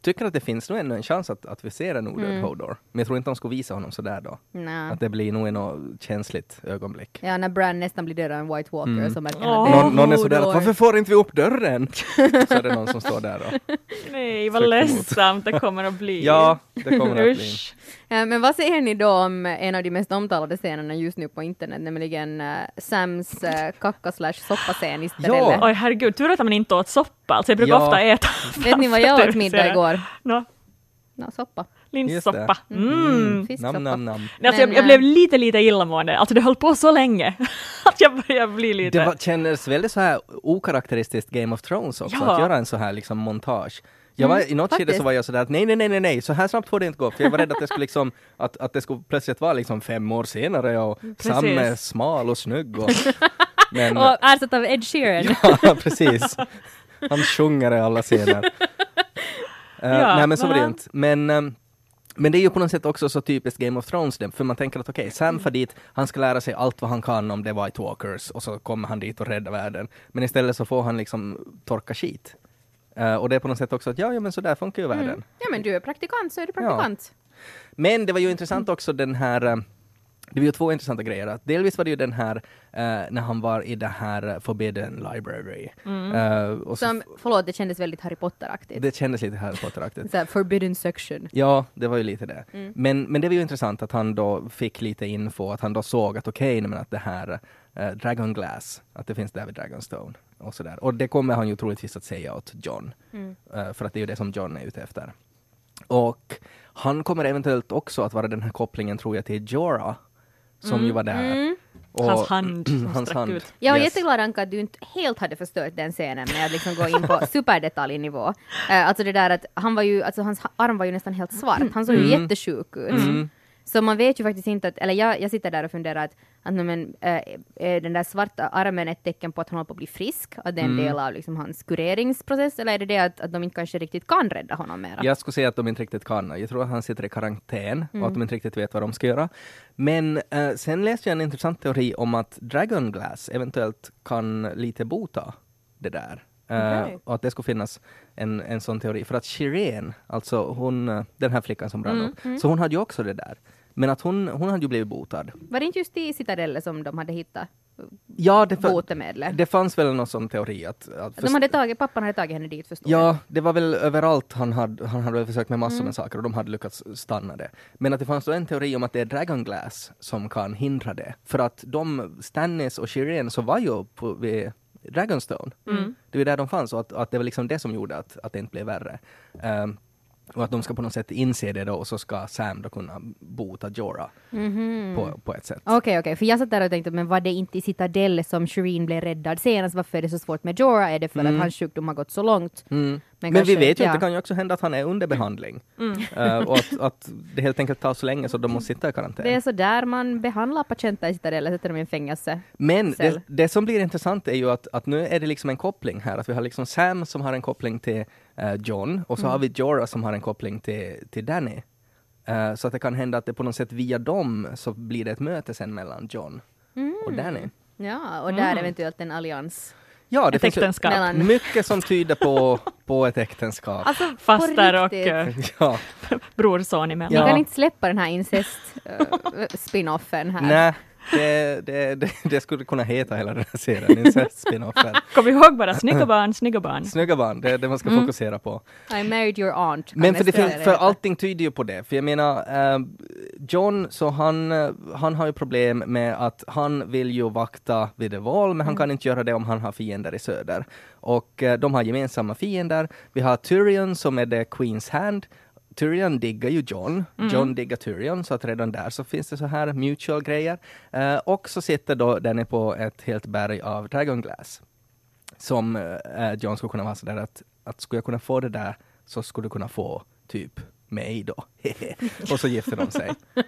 tycker att det finns nog ännu en chans att, att vi ser en odöd Hodor. Men jag tror inte de skulle visa honom sådär då. Nej. Att det blir nog något känsligt ögonblick. Ja, när Bran nästan blir dödad av en White Walker så märker han är Någon, någon är sådär att varför får inte vi upp dörren? så är det någon som står där och Nej, vad ledsamt det kommer att bli. ja, det kommer att bli. Ja, men vad säger ni då om en av de mest omtalade scenerna just nu på internet, nämligen uh, Sams uh, kacka slash soppa-scen i stället? Oj herregud, tur att man inte åt soppa. Alltså jag brukar Ja. ofta äta Vet ni vad jag åt middag igår? Nå, No, soppa. linssoppa. Mm. Fisksoppa. Nam, nam, nam. Alltså jag, jag blev lite, lite illamående. Alltså det höll på så länge att jag började bli lite... Det var, kändes väldigt så här okaraktäristiskt Game of Thrones också, Ja. att göra en så här liksom montage. Jag var, I något skede så var jag sådär att nej, nej, nej, nej, så här snabbt får det inte gå, för jag var rädd att det skulle liksom, att, att det skulle plötsligt vara liksom fem år senare och Sam är smal och snygg och... Men, Och ersatt av Ed Sheeran. ja, precis. Han sjunger i alla scener. Uh, Ja, nej men så var det inte. Men ehm, Men det är ju på något sätt också så typiskt Game of Thrones, för man tänker att okej, Sam far dit, han ska lära sig allt vad han kan om The White Walkers och så kommer han dit och räddar världen. Men istället så får han liksom torka skit. Eh, och det är på något sätt också att ja, ja men så där funkar ju världen. Ja men du är praktikant så är du praktikant. Men det var ju intressant också den här eh, det var ju två intressanta grejer. Att Delvis var det ju den här eh, när han var i det här Forbidden Library. Och så, Som, förlåt, det kändes väldigt Harry Potter-aktigt. det kändes lite Harry Potter-aktigt. Forbidden section. Ja, det var ju lite det. Mm. Men, men det var ju intressant att han då fick lite info, att han då såg att okej, okay, men att det här eh, Dragon Glass, att det finns där vid Dragonstone och sådär. Och det kommer han ju troligtvis att säga åt John, Mm. eh, för att det är ju det som John är ute efter. Och han kommer eventuellt också att vara den här kopplingen, tror jag, till Jorah, som ju var där. Och, Hans hand som hans hand. ut. Jag var Yes. jätteglad Anka att du inte helt hade förstört den scenen med att liksom gå in på superdetaljnivå. Uh, alltså det där att han var ju, alltså hans ha- arm var ju nästan helt svart. Han såg ju Mm. jättesjuk ut. Så man vet ju faktiskt inte att, eller jag, jag sitter där och funderar att, att men, eh, är den där svarta armen ett tecken på att han håller på att bli frisk? Att det är en Mm. del av liksom, hans kureringsprocess? Eller är det det att, att de inte kanske riktigt kan rädda honom mera? Jag skulle säga att de inte riktigt kan. Jag tror att han sitter i karantän och Mm. att de inte riktigt vet vad de ska göra. Men eh, sen läste jag en intressant teori om att Dragon Glass eventuellt kan lite bota det där. Eh, Okej. och att det skulle finnas en, en sån teori. För att Shireen, alltså hon, den här flickan som brann Mm, upp, så hon hade ju också det där. Men att hon, hon hade ju blivit botad. Var det inte just i Citadelle som de hade hittat Ja, det, botemedlet? det fanns väl någon sån teori att... att De hade tagit, pappan hade tagit henne dit förstår Ja, det var väl överallt han hade, han hade väl försökt med massor med saker och de hade lyckats stanna det. Men att det fanns då en teori om att det är Dragon Glass som kan hindra det. För att de, Stannis och Shireen, så var ju på, vid Dragonstone. Det var där de fanns och att, att det var liksom det som gjorde att, att det inte blev värre. Ehm, och att de ska på något sätt inse det då och så ska Sam då kunna bota Jorah på, på ett sätt. Okej, okej, för jag satt där och tänkte, men var det inte i Citadel som Shireen blev räddad senast? Varför är det så svårt med Jorah? Är det för att hans sjukdom har gått så långt? Mm. Men, kanske- vi vet ju ja. att det kan ju också hända att han är under behandling. Eh, och att, att det helt enkelt tar så länge så de måste sitta i karantän. Det är så där man behandlar patienter i Citadel, sätter dem i en fängelse. Men det, det som blir intressant är ju att, att nu är det liksom en koppling här. Att vi har liksom Sam som har en koppling till John och så har vi Jorah som har en koppling till, till Danny. Eh, så att det kan hända att det på något sätt via dem så blir det ett möte sen mellan John och Danny. Ja, och där eventuellt en allians. Ja, det Ett finns ju äktenskap. Mellan- mycket som tyder på, på ett äktenskap. Alltså, Faster och uh, ja, brorson emellan. Ni Ja. kan inte släppa den här incest-spinoffen här. nej, det, det, det, det skulle kunna heta hela den här serien, incest-spinoffen. Kom ihåg bara, snygga barn, snygga barn. Snygga barn, det är det man ska fokusera på. I married your aunt. Men för, det för heta. allting tyder ju på det. För jag menar, eh, John, så han, eh, han har ju problem med att han vill ju vakta vid The Wall, men han kan inte göra det om han har fiender i söder. Och eh, de har gemensamma fiender. Vi har Tyrion som är the Queens Hand. Tyrion diggar ju John, John diggar Tyrion, så att redan där så finns det så här mutual grejer. Eh, och så sitter då den på ett helt berg av Dragon Glass som eh, John skulle kunna vara sådär att, att skulle jag kunna få det där så skulle du kunna få typ mig då. och så gifter de sig.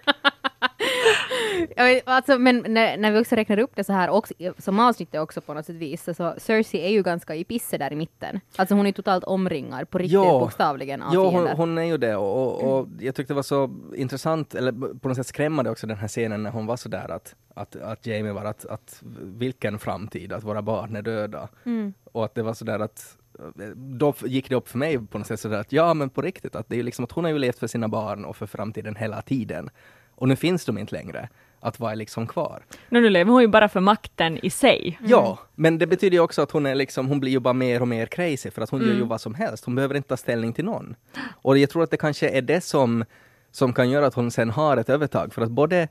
Alltså, men när, när vi också räknar upp det så här, också, som avsnittet också på något sätt vis, så Cersei är ju ganska i pisse där i mitten. Alltså hon är totalt omringad på riktigt, Ja. bokstavligen, av Ja, hon, hon är ju det och, och, och jag tyckte det var så intressant, eller på något sätt skrämmande också den här scenen när hon var sådär att, att, att Jamie var att, att vilken framtid, att våra barn är döda. Och att det var sådär att då gick det upp för mig på något sätt sådär att ja men på riktigt att det är liksom att hon har ju levt för sina barn och för framtiden hela tiden. Och nu finns de inte längre. Att vad är liksom kvar? Nu, nu lever hon ju bara för makten i sig. Ja, men det betyder också att hon är liksom, hon blir ju bara mer och mer crazy för att hon gör ju vad som helst. Hon behöver inte ta ställning till någon. Och jag tror att det kanske är det som, som kan göra att hon sen har ett övertag. För att både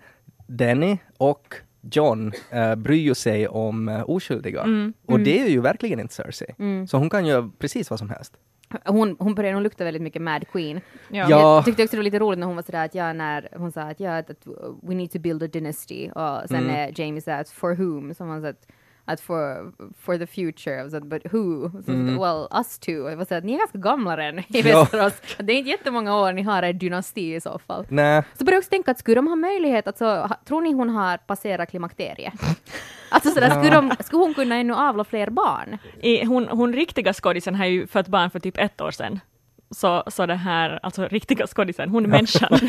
Danny och John eh, bryr ju sig om eh, oskyldiga. Och det är ju verkligen inte Cersei. Så hon kan göra precis vad som helst. Hon, hon började nog lukta väldigt mycket Mad Queen. Ja. Ja. Jag tyckte också det var lite roligt när hon var sådär att ja, när hon sa att ja, att we need to build a dynasty och sen Mm. när Jamie sa att for whom, som han sa att, att for, for the future, så att, but who? Så, Mm. Well, us two. Jag var såhär att ni är ganska gamla redan i Ja. Västerås. Det är inte jättemånga år ni har en dynasti i så fall. Nej, Så började jag också tänka att skulle de ha möjlighet, alltså, tror ni hon har passerat klimakteriet? alltså sådär, skulle, de, skulle hon kunna ännu avla fler barn? I, hon, hon riktiga skådisen har ju fött barn för typ ett år sedan. Så, så det här, alltså riktiga skådisen, hon är människan,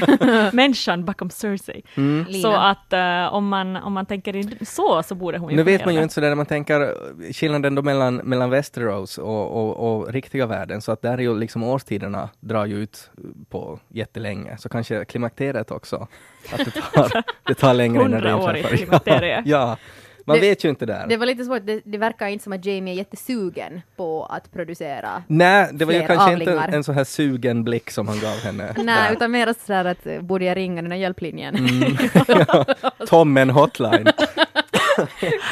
människan bakom Cersei. Mm. Så att eh, om, man, om man tänker i- så, så borde hon ju Nu vet man ju inte sådär när man tänker eh, skillnaden då mellan, mellan Västerås och, och, och riktiga världen, så att där är ju liksom årstiderna drar ju ut på jättelänge, så kanske klimakteriet också, att det tar, det tar längre innan det Hundraårigt inträffar. klimakterie. Ja, man Det- vet ju inte där. Det var lite svårt, det, det verkar inte som att Jamie är jättesugen på att producera. Nej, det var ju kanske avlingar. inte en sån här sugen blick som han gav henne. Nej, utan mer sådär att eh, borde jag ringa den här hjälplinjen? Mm. Tommen hotline.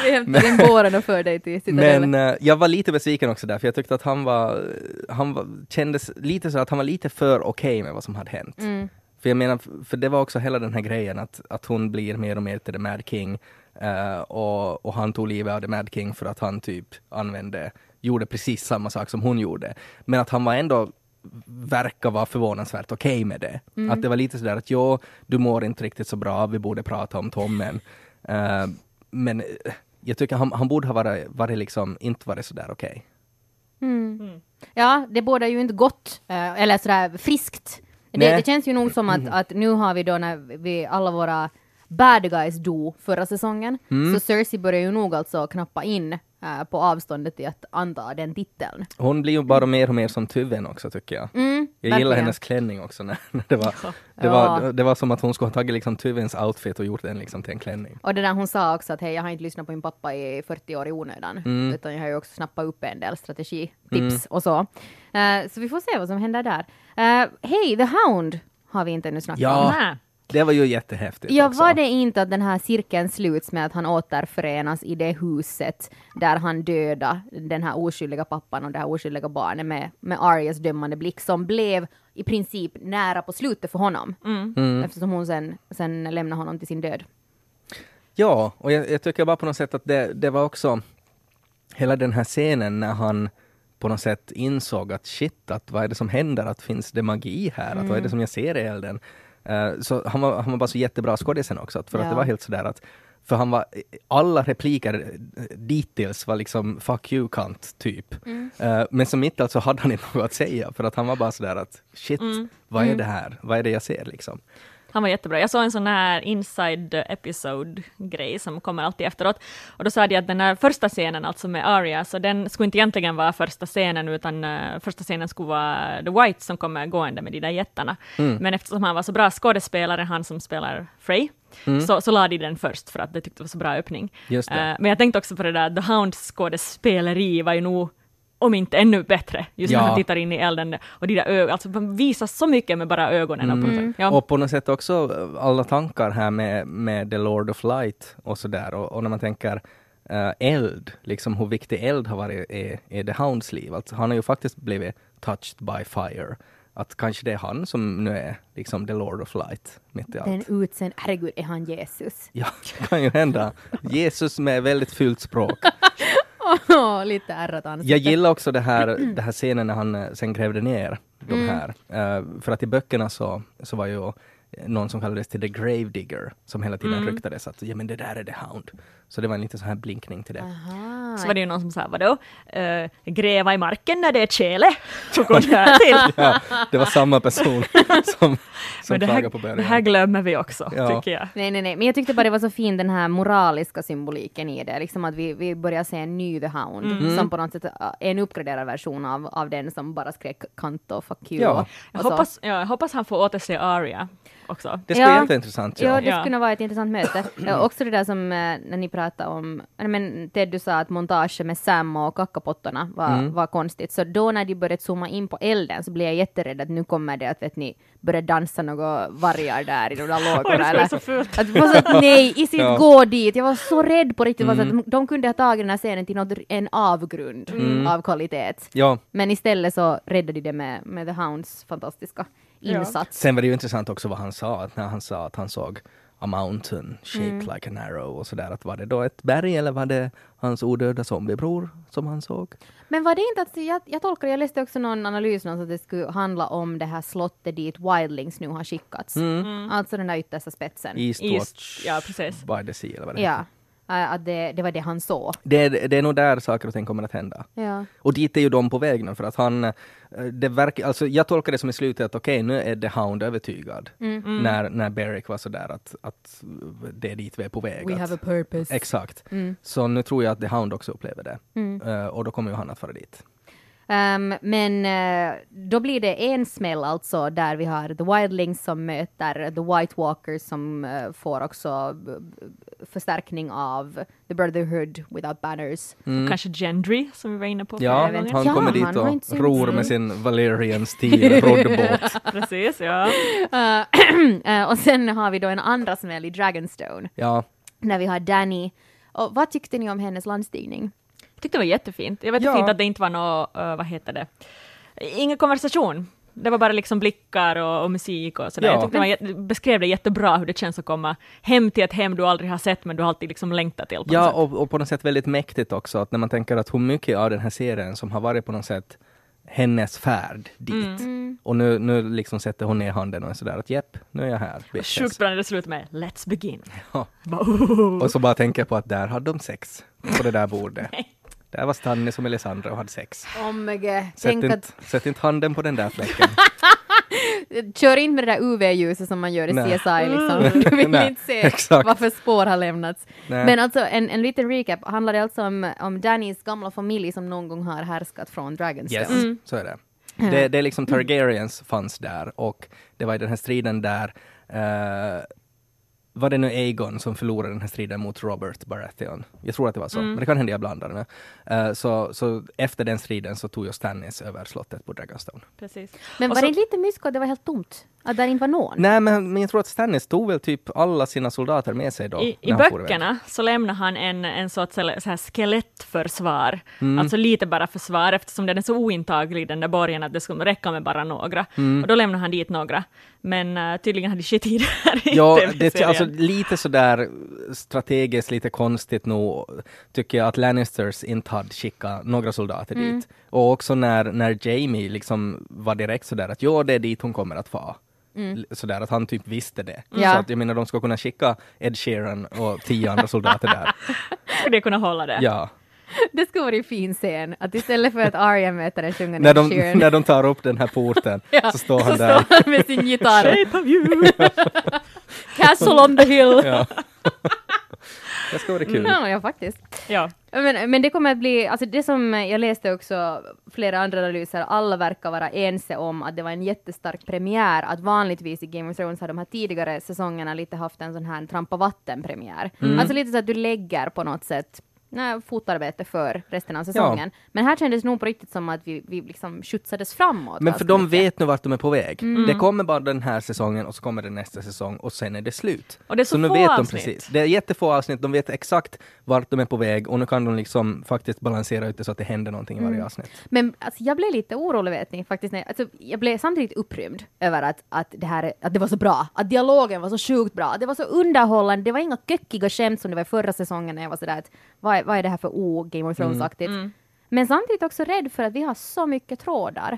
Vi hämtar in båren och för dig till Citadellen. Men eh, jag var lite besviken också där, för jag tyckte att han var, han var, kändes lite så att han var lite för okej med vad som hade hänt. Mm. För jag menar, för det var också hela den här grejen att, att hon blir mer och mer till The Mad King eh, och, och han tog livet av The Mad King för att han typ använde, gjorde precis samma sak som hon gjorde. Men att han var ändå verkar vara förvånansvärt okej med det. Att det var lite sådär att jo, du mår inte riktigt så bra, vi borde prata om Tommen. Eh, men eh, jag tycker han, han borde ha varit, varit liksom, inte varit sådär okej. Ja, det bådar ju inte gott, eller sådär friskt. Det, det känns ju nog som att, att nu har vi då när vi alla våra bad guys dog förra säsongen, så Cersei börjar ju nog alltså knappa in eh, på avståndet till att anta den titeln. Hon blir ju bara mer och mer som Tuven också tycker jag. Mm, Jag gillar hennes klänning också. När, när det, var, det, Ja. var, det var som att hon skulle ha tagit liksom Tuvens outfit och gjort den liksom till en klänning. Och det där hon sa också att hej, jag har inte lyssnat på min pappa i 40 år i onödan, Mm. utan jag har ju också snappat upp en del strategitips och så. Eh, så vi får se vad som händer där. Uh, hej, The Hound har vi inte ännu snackat Ja. om. Det var ju jättehäftigt Ja, också. var det inte att den här cirkeln sluts med att han återförenas i det huset där han dödade den här oskyldiga pappan och det här oskyldiga barnet med, med Arias dömande blick som blev i princip nära på slutet för honom. Mm. Eftersom hon sen, sen lämnade honom till sin död. Ja, och jag, jag tycker bara på något sätt att det, det var också hela den här scenen när han på något sätt insåg att shit, att vad är det som händer? Att finns det magi här? Att vad är det som jag ser i elden? Eh, så han var, han var bara så jättebra skådisen också, att för att Ja. det var helt sådär att för han var, alla repliker dittills var liksom fuck you kant typ. Eh, men som mitt alltså hade han inte något att säga för att han var bara sådär att shit, vad är det här? Vad är det jag ser liksom? Han var jättebra. Jag såg en sån här inside episode-grej som kommer alltid efteråt. Och då sa de att den här första scenen, alltså med Arya, så den skulle inte egentligen vara första scenen, utan uh, första scenen skulle vara The White som kommer gående med de där jättarna. Men eftersom han var så bra skådespelare, han som spelar Frey, så, så la de den först för att de tyckte det var så bra öppning. Det. Eh, men jag tänkte också på det där, The Hounds skådespeleri var ju nog om inte ännu bättre, just när Ja. han tittar in i elden. Och de där ögonen, alltså man visar så mycket med bara ögonen. och på- Ja. Och på något sätt också alla tankar här med, med The Lord of Light och sådär. Och, och när man tänker eh, eld, liksom hur viktig eld har varit i, i The Hounds liv. Alltså, han har ju faktiskt blivit touched by fire. Att kanske det är han som nu är liksom The Lord of Light mitt i allt. Den utsänd, herregud, är han Jesus? Ja, det kan ju hända. Jesus med väldigt fult språk. Lite ärrat. Jag gillar också det här, det här scenen när han eh, sen grävde ner de här. Eh, för att i böckerna så, så var ju någon som kallades till The Gravedigger som hela tiden ryktades att ja men det där är The Hound. Så det var en liten sån här blinkning till det. Aha. Så var det ju någon som sa, vadå, uh, gräva i marken när det är tjäle? Så går det här till. Ja, det var samma person som, som Men det klagade här, på det början. här glömmer vi också, Ja. tycker jag. Nej, nej, nej, men jag tyckte bara det var så fin den här moraliska symboliken i det, liksom att vi, vi börjar se en ny The Hound, Mm. som på något sätt är en uppgraderad version av, av den som bara skrek kant och fuck you. Ja. och, Jag och hoppas, ja, jag hoppas han får återse Arya också. Det skulle Ja. vara jätteintressant. Ja, Ja. det Ja. skulle vara ett intressant möte. Ja, också det där som eh, när ni pratade om, men Ted du sa att montaget med Sam och kackapottorna var, Mm. var konstigt. Så då när de började zooma in på elden så blev jag jätterädd att nu kommer det att vet ni, börja dansa några vargar där i de där lågorna. eller- så fult. Att var så att nej, i sitt Ja. gå dit. Jag var så rädd på riktigt. Mm. Mm. Så att de, de kunde ha tagit den här scenen till något, en avgrund Mm. av kvalitet. ja. Men istället så räddade de det med, med The Hounds fantastiska Ja. Insats. Sen var det ju intressant också vad han sa, att när han sa att han såg a mountain shaped Mm. like an arrow och sådär. Att var det då ett berg eller var det hans odöda zombiebror som han såg? Men var det inte att, jag, jag tolkar, jag läste också någon analys någonstans att det skulle handla om det här slottet dit Wildlings nu har skickats. Alltså den där yttersta spetsen. Eastwatch East- ja, precis. by the sea eller vad det Ja. heter. Eh, att det, det var det han såg. Det, är- det är nog där saker och ting kommer att hända. Ja. Och dit är ju de på väg nu för att han, eh, det verkar, alltså jag tolkar det som i slutet att okej, nu är The Hound övertygad. Mm. När, när Beric var sådär att, att det är dit vi är på väg. We att, have a purpose. Exakt. Mm. Så nu tror jag att The Hound också upplever det. Mm. Eh, och då kommer ju han att fara dit. Ehm, men eh, då blir det en smäll alltså där vi har The Wildlings som möter The White Walkers som eh, får också b- förstärkning av The Brotherhood Without Banners. Kanske Gendry, som vi var inne på Mm. Ja, han Ja, kommer han dit och ror med sin Valerian Steel roddbåt. Precis, ja. Eh, och sen har vi då en andra smäll i Dragonstone Ja, när vi har Danny. Och vad tyckte ni om hennes landstigning? Tyckte det var jättefint. Jag vet Ja. fint att det inte var något, uh, vad heter det, ingen konversation. Det var bara liksom blickar och, och musik och sådär. Ja. Jag tyckte jät- beskrev det jättebra hur det känns att komma hem till ett hem du aldrig har sett men du alltid liksom längtat till. Ja och, och på något sätt väldigt mäktigt också, att när man tänker att hur mycket av den här serien som har varit på något sätt hennes färd dit. Mm. Och nu, nu liksom sätter hon ner handen och är sådär att jepp, nu är jag här. bitches." Sjukt bra när det slutar med ”Let's begin”. Ja. Bara, oh. Och så bara tänker jag på att där hade de sex på det där bordet. Där var Stannis och Melisandre och hade sex. Oh my God. Sätt inte, att, sätt inte handen på den där fläcken. kör in med det där UV-ljuset som man gör i Nej. CSI liksom. Du vill Nej, inte se exakt. vad för spår har lämnats. Nej. Men alltså en, en liten recap, handlar det alltså om, om Dannys gamla familj som någon gång har härskat från Dragonstone? Yes, så är det. Det, det är liksom Targaryens fanns där och det var i den här striden där eh, var det nu Aegon som förlorade den här striden mot Robert Baratheon? Jag tror att det var så, men det kan hända jag blandar. Eh, så, så efter den striden så tog ju Stannis över slottet på Dragonstone. Precis. Men Och var så- det inte lite mysko det var helt tomt? Att där inte var någon? Nej, men, men jag tror att Stannis tog väl typ alla sina soldater med sig då. I, I böckerna så lämnar han en, en sorts så här skelettförsvar, Mm. alltså lite bara försvar eftersom den är så ointaglig den där borgen att det skulle räcka med bara några. Mm. Och då lämnar han dit några. Men uh, tydligen hade skit i det här Ja, det är alltså lite sådär strategiskt, lite konstigt nog, tycker jag att Lannisters inte hade skickat några soldater Mm. dit. Och också när, när Jamie liksom var direkt sådär att ja, det är dit hon kommer att få. L- Sådär att han typ visste det. Mm. Ja. Så att jag menar, de ska kunna skicka Ed Sheeran och tio andra soldater där. Skulle jag kunna hålla det? Ja. Det skulle vara en fin scen, att istället för att Arya möter en sjungande När de, Sheeran, när de tar upp den här porten Ja, så står han så där. står han med sin gitarr. Shape of you! Castle on the hill! Det ska vara kul. Ja, ja, faktiskt. ja. Men, men det kommer att bli, alltså det som jag läste också, flera andra analyser, alla verkar vara ense om att det var en jättestark premiär, att vanligtvis i Game of Thrones har de här tidigare säsongerna lite haft en sån här trampa vatten-premiär. Alltså lite så att du lägger på något sätt nej, fotarbete för resten av säsongen. Men här kändes nog på riktigt som att vi, vi liksom skjutsades framåt. Men för de mycket. vet nu vart de är på väg. Mm. Det kommer bara den här säsongen och så kommer det nästa säsong och sen är det slut. Och det är så nu få vet de avsnitt. precis. Det är jättefå avsnitt, de vet exakt vart de är på väg och nu kan de liksom faktiskt balansera ut det så att det händer någonting i varje Mm. avsnitt. Men alltså, jag blev lite orolig vet ni, faktiskt. När, alltså, jag blev samtidigt upprymd över att, att, det här, att det var så bra, att dialogen var så sjukt bra, att det var så underhållande, det var inga kökiga skämt som det var i förra säsongen när jag var sådär att vad är, vad är det här för o-Game of Thrones-aktigt? Men samtidigt också rädd för att vi har så mycket trådar.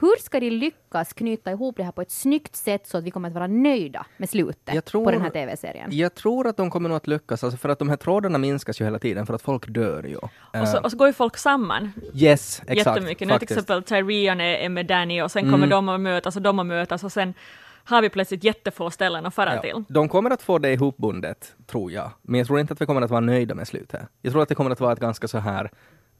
Hur ska de lyckas knyta ihop det här på ett snyggt sätt så att vi kommer att vara nöjda med slutet tror- på den här TV-serien? Jag tror att de kommer nog att lyckas, alltså för att de här trådarna minskas ju hela tiden för att folk dör ju. Och, så, Eh, och så går ju folk samman yes, exakt. jättemycket. Nu till exempel Tyrion är, är med Danny och sen kommer de att mötas och de att mötas och sen har vi plötsligt jättefå ställen att fara Ja. till. De kommer att få det ihopbundet, tror jag. Men jag tror inte att vi kommer att vara nöjda med slutet. Jag tror att det kommer att vara ett ganska så här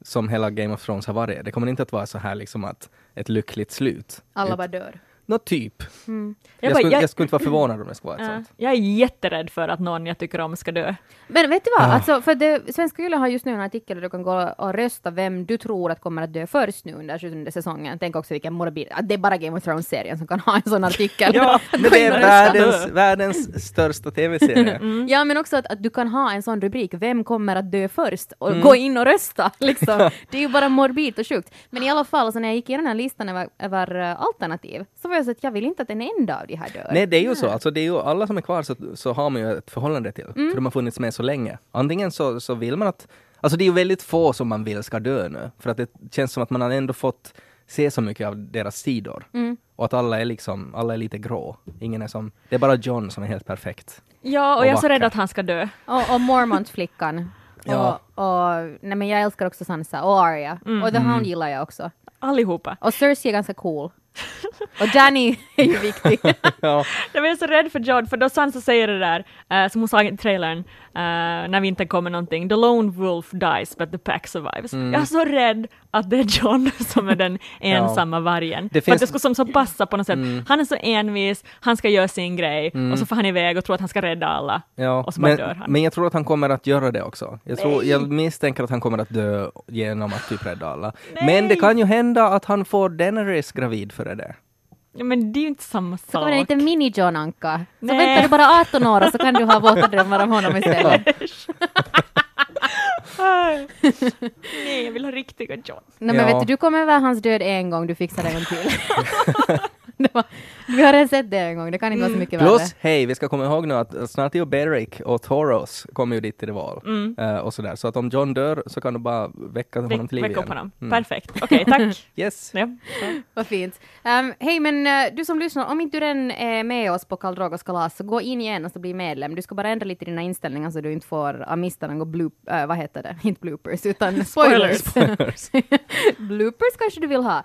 som hela Game of Thrones har varit. Det kommer inte att vara så här liksom att ett lyckligt slut. Alla bara dör. Nå typ. Jag Jag, bara- skulle, jag- jag skulle inte vara förvånad om det skulle vara ett Ja. sånt. Jag är jätterädd för att någon jag tycker om ska dö. Men vet du vad, Ah. alltså, för det, Svenska Yle har just nu en artikel där du kan gå och rösta vem du tror att kommer att dö först nu under 27 säsongen. Tänk också vilken morbid, att det är bara Game of Thrones-serien som kan ha en sån artikel. Ja, Men det är världens, världens största tv-serie. Ja, men också att, att du kan ha en sån rubrik, vem kommer att dö först? Och Mm. gå in och rösta, liksom. Det är ju bara morbid och sjukt. Men i alla fall, så när jag gick igenom den här listan över, över eh, alternativ, så var jag så att jag vill inte att en enda av de här dör. Nej, det är ju så. Alltså, det är ju, alla som är kvar så, så har man ju ett förhållande till. Mm. För de har funnits med så länge. Antingen så, så vill man att... Alltså det är ju väldigt få som man vill ska dö nu. För att det känns som att man har ändå fått se så mycket av deras sidor. Mm. Och att alla är liksom, alla är lite grå. Ingen är som, det är bara John som är helt perfekt. Ja, och, Och jag är så rädd att han ska dö. Och, och Mormont-flickan. Ja. Och, och, nej men jag älskar också Sansa och Arya. Och The Mm. Hound gillar jag också. Allihopa. Och Cersei är ganska cool. Och Danny är ju viktig. ja. Jag var så rädd för John, för då Sansa säger det där, eh, som hon sa i trailern, eh, när vi inte kommer någonting, the lone wolf dies but the pack survives. Mm. Jag är så rädd att det är John som är den ensamma vargen. Det För att finns- det skulle som så passa på något sätt. Han är så envis, han ska göra sin grej, och så får han iväg och tror att han ska rädda alla. Ja, Och så bara men, dör han. men jag tror att han kommer att göra det också. Jag, tror, jag misstänker att han kommer att dö genom att typ rädda alla. Men det kan ju hända att han får Daenerys gravid före det. Ja, men det är ju inte samma Så kommer det sak. lite mini-John Anka. Så Nej. väntar du bara 18 år och så kan du ha våta drömmar om honom istället. Nej, jag vill ha riktiga John. Nej, men Ja. vet du, du kom över hans död en gång, du fixar det en till. var, vi har redan sett det en gång, det kan inte vara så mycket värre. Plus, hej, vi ska komma ihåg nu att snart är ju Beric och Thoros kommer ju dit till val. Eh, och sådär. Så att om John dör så kan du bara väcka honom Väck, till liv väck upp igen. honom. Mm. Perfekt. Okej, tack. Yes. ja. Vad fint. Um, Hej, men eh, du som lyssnar, om inte du redan är med oss på Karl Drogos kalas, så gå in igen och så bli medlem. Du ska bara ändra lite dina inställningar så du inte får av misstag några bloop, eh, vad heter det, inte bloopers, utan spoilers. bloopers kanske du vill ha.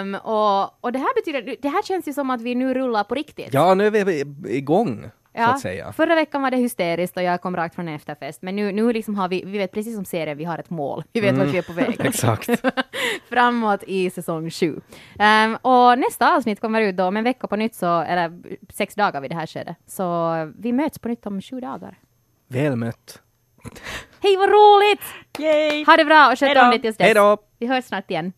Um, och, och det här betyder, det här känns ju som att vi nu rullar på riktigt. Ja, nu är vi igång, så att säga. Förra veckan var det hysteriskt och jag kom rakt från en efterfest, men nu, nu liksom har vi, vi vet precis som serien, vi har ett mål. Vi vet vart vi är på väg. Exakt. Framåt i säsong sju. Ehm, och nästa avsnitt kommer ut då om en vecka på nytt, så, eller sex dagar vid det här skedet. Så vi möts på nytt om sju dagar. Väl mött. Hej vad roligt! Yay! Ha det bra och sköt om dig tills dess. Hej då! Vi hörs snart igen.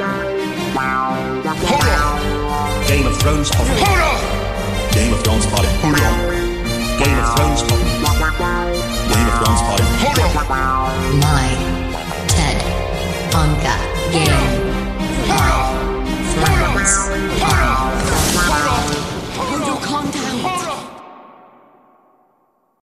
Hold on. Game of Thrones Hold on. Game of Thrones Hold on. Game of Thrones horror. Game of Thrones Hold on. My Ted Anka Game Hold on. Hold on. Hold on. Hold on.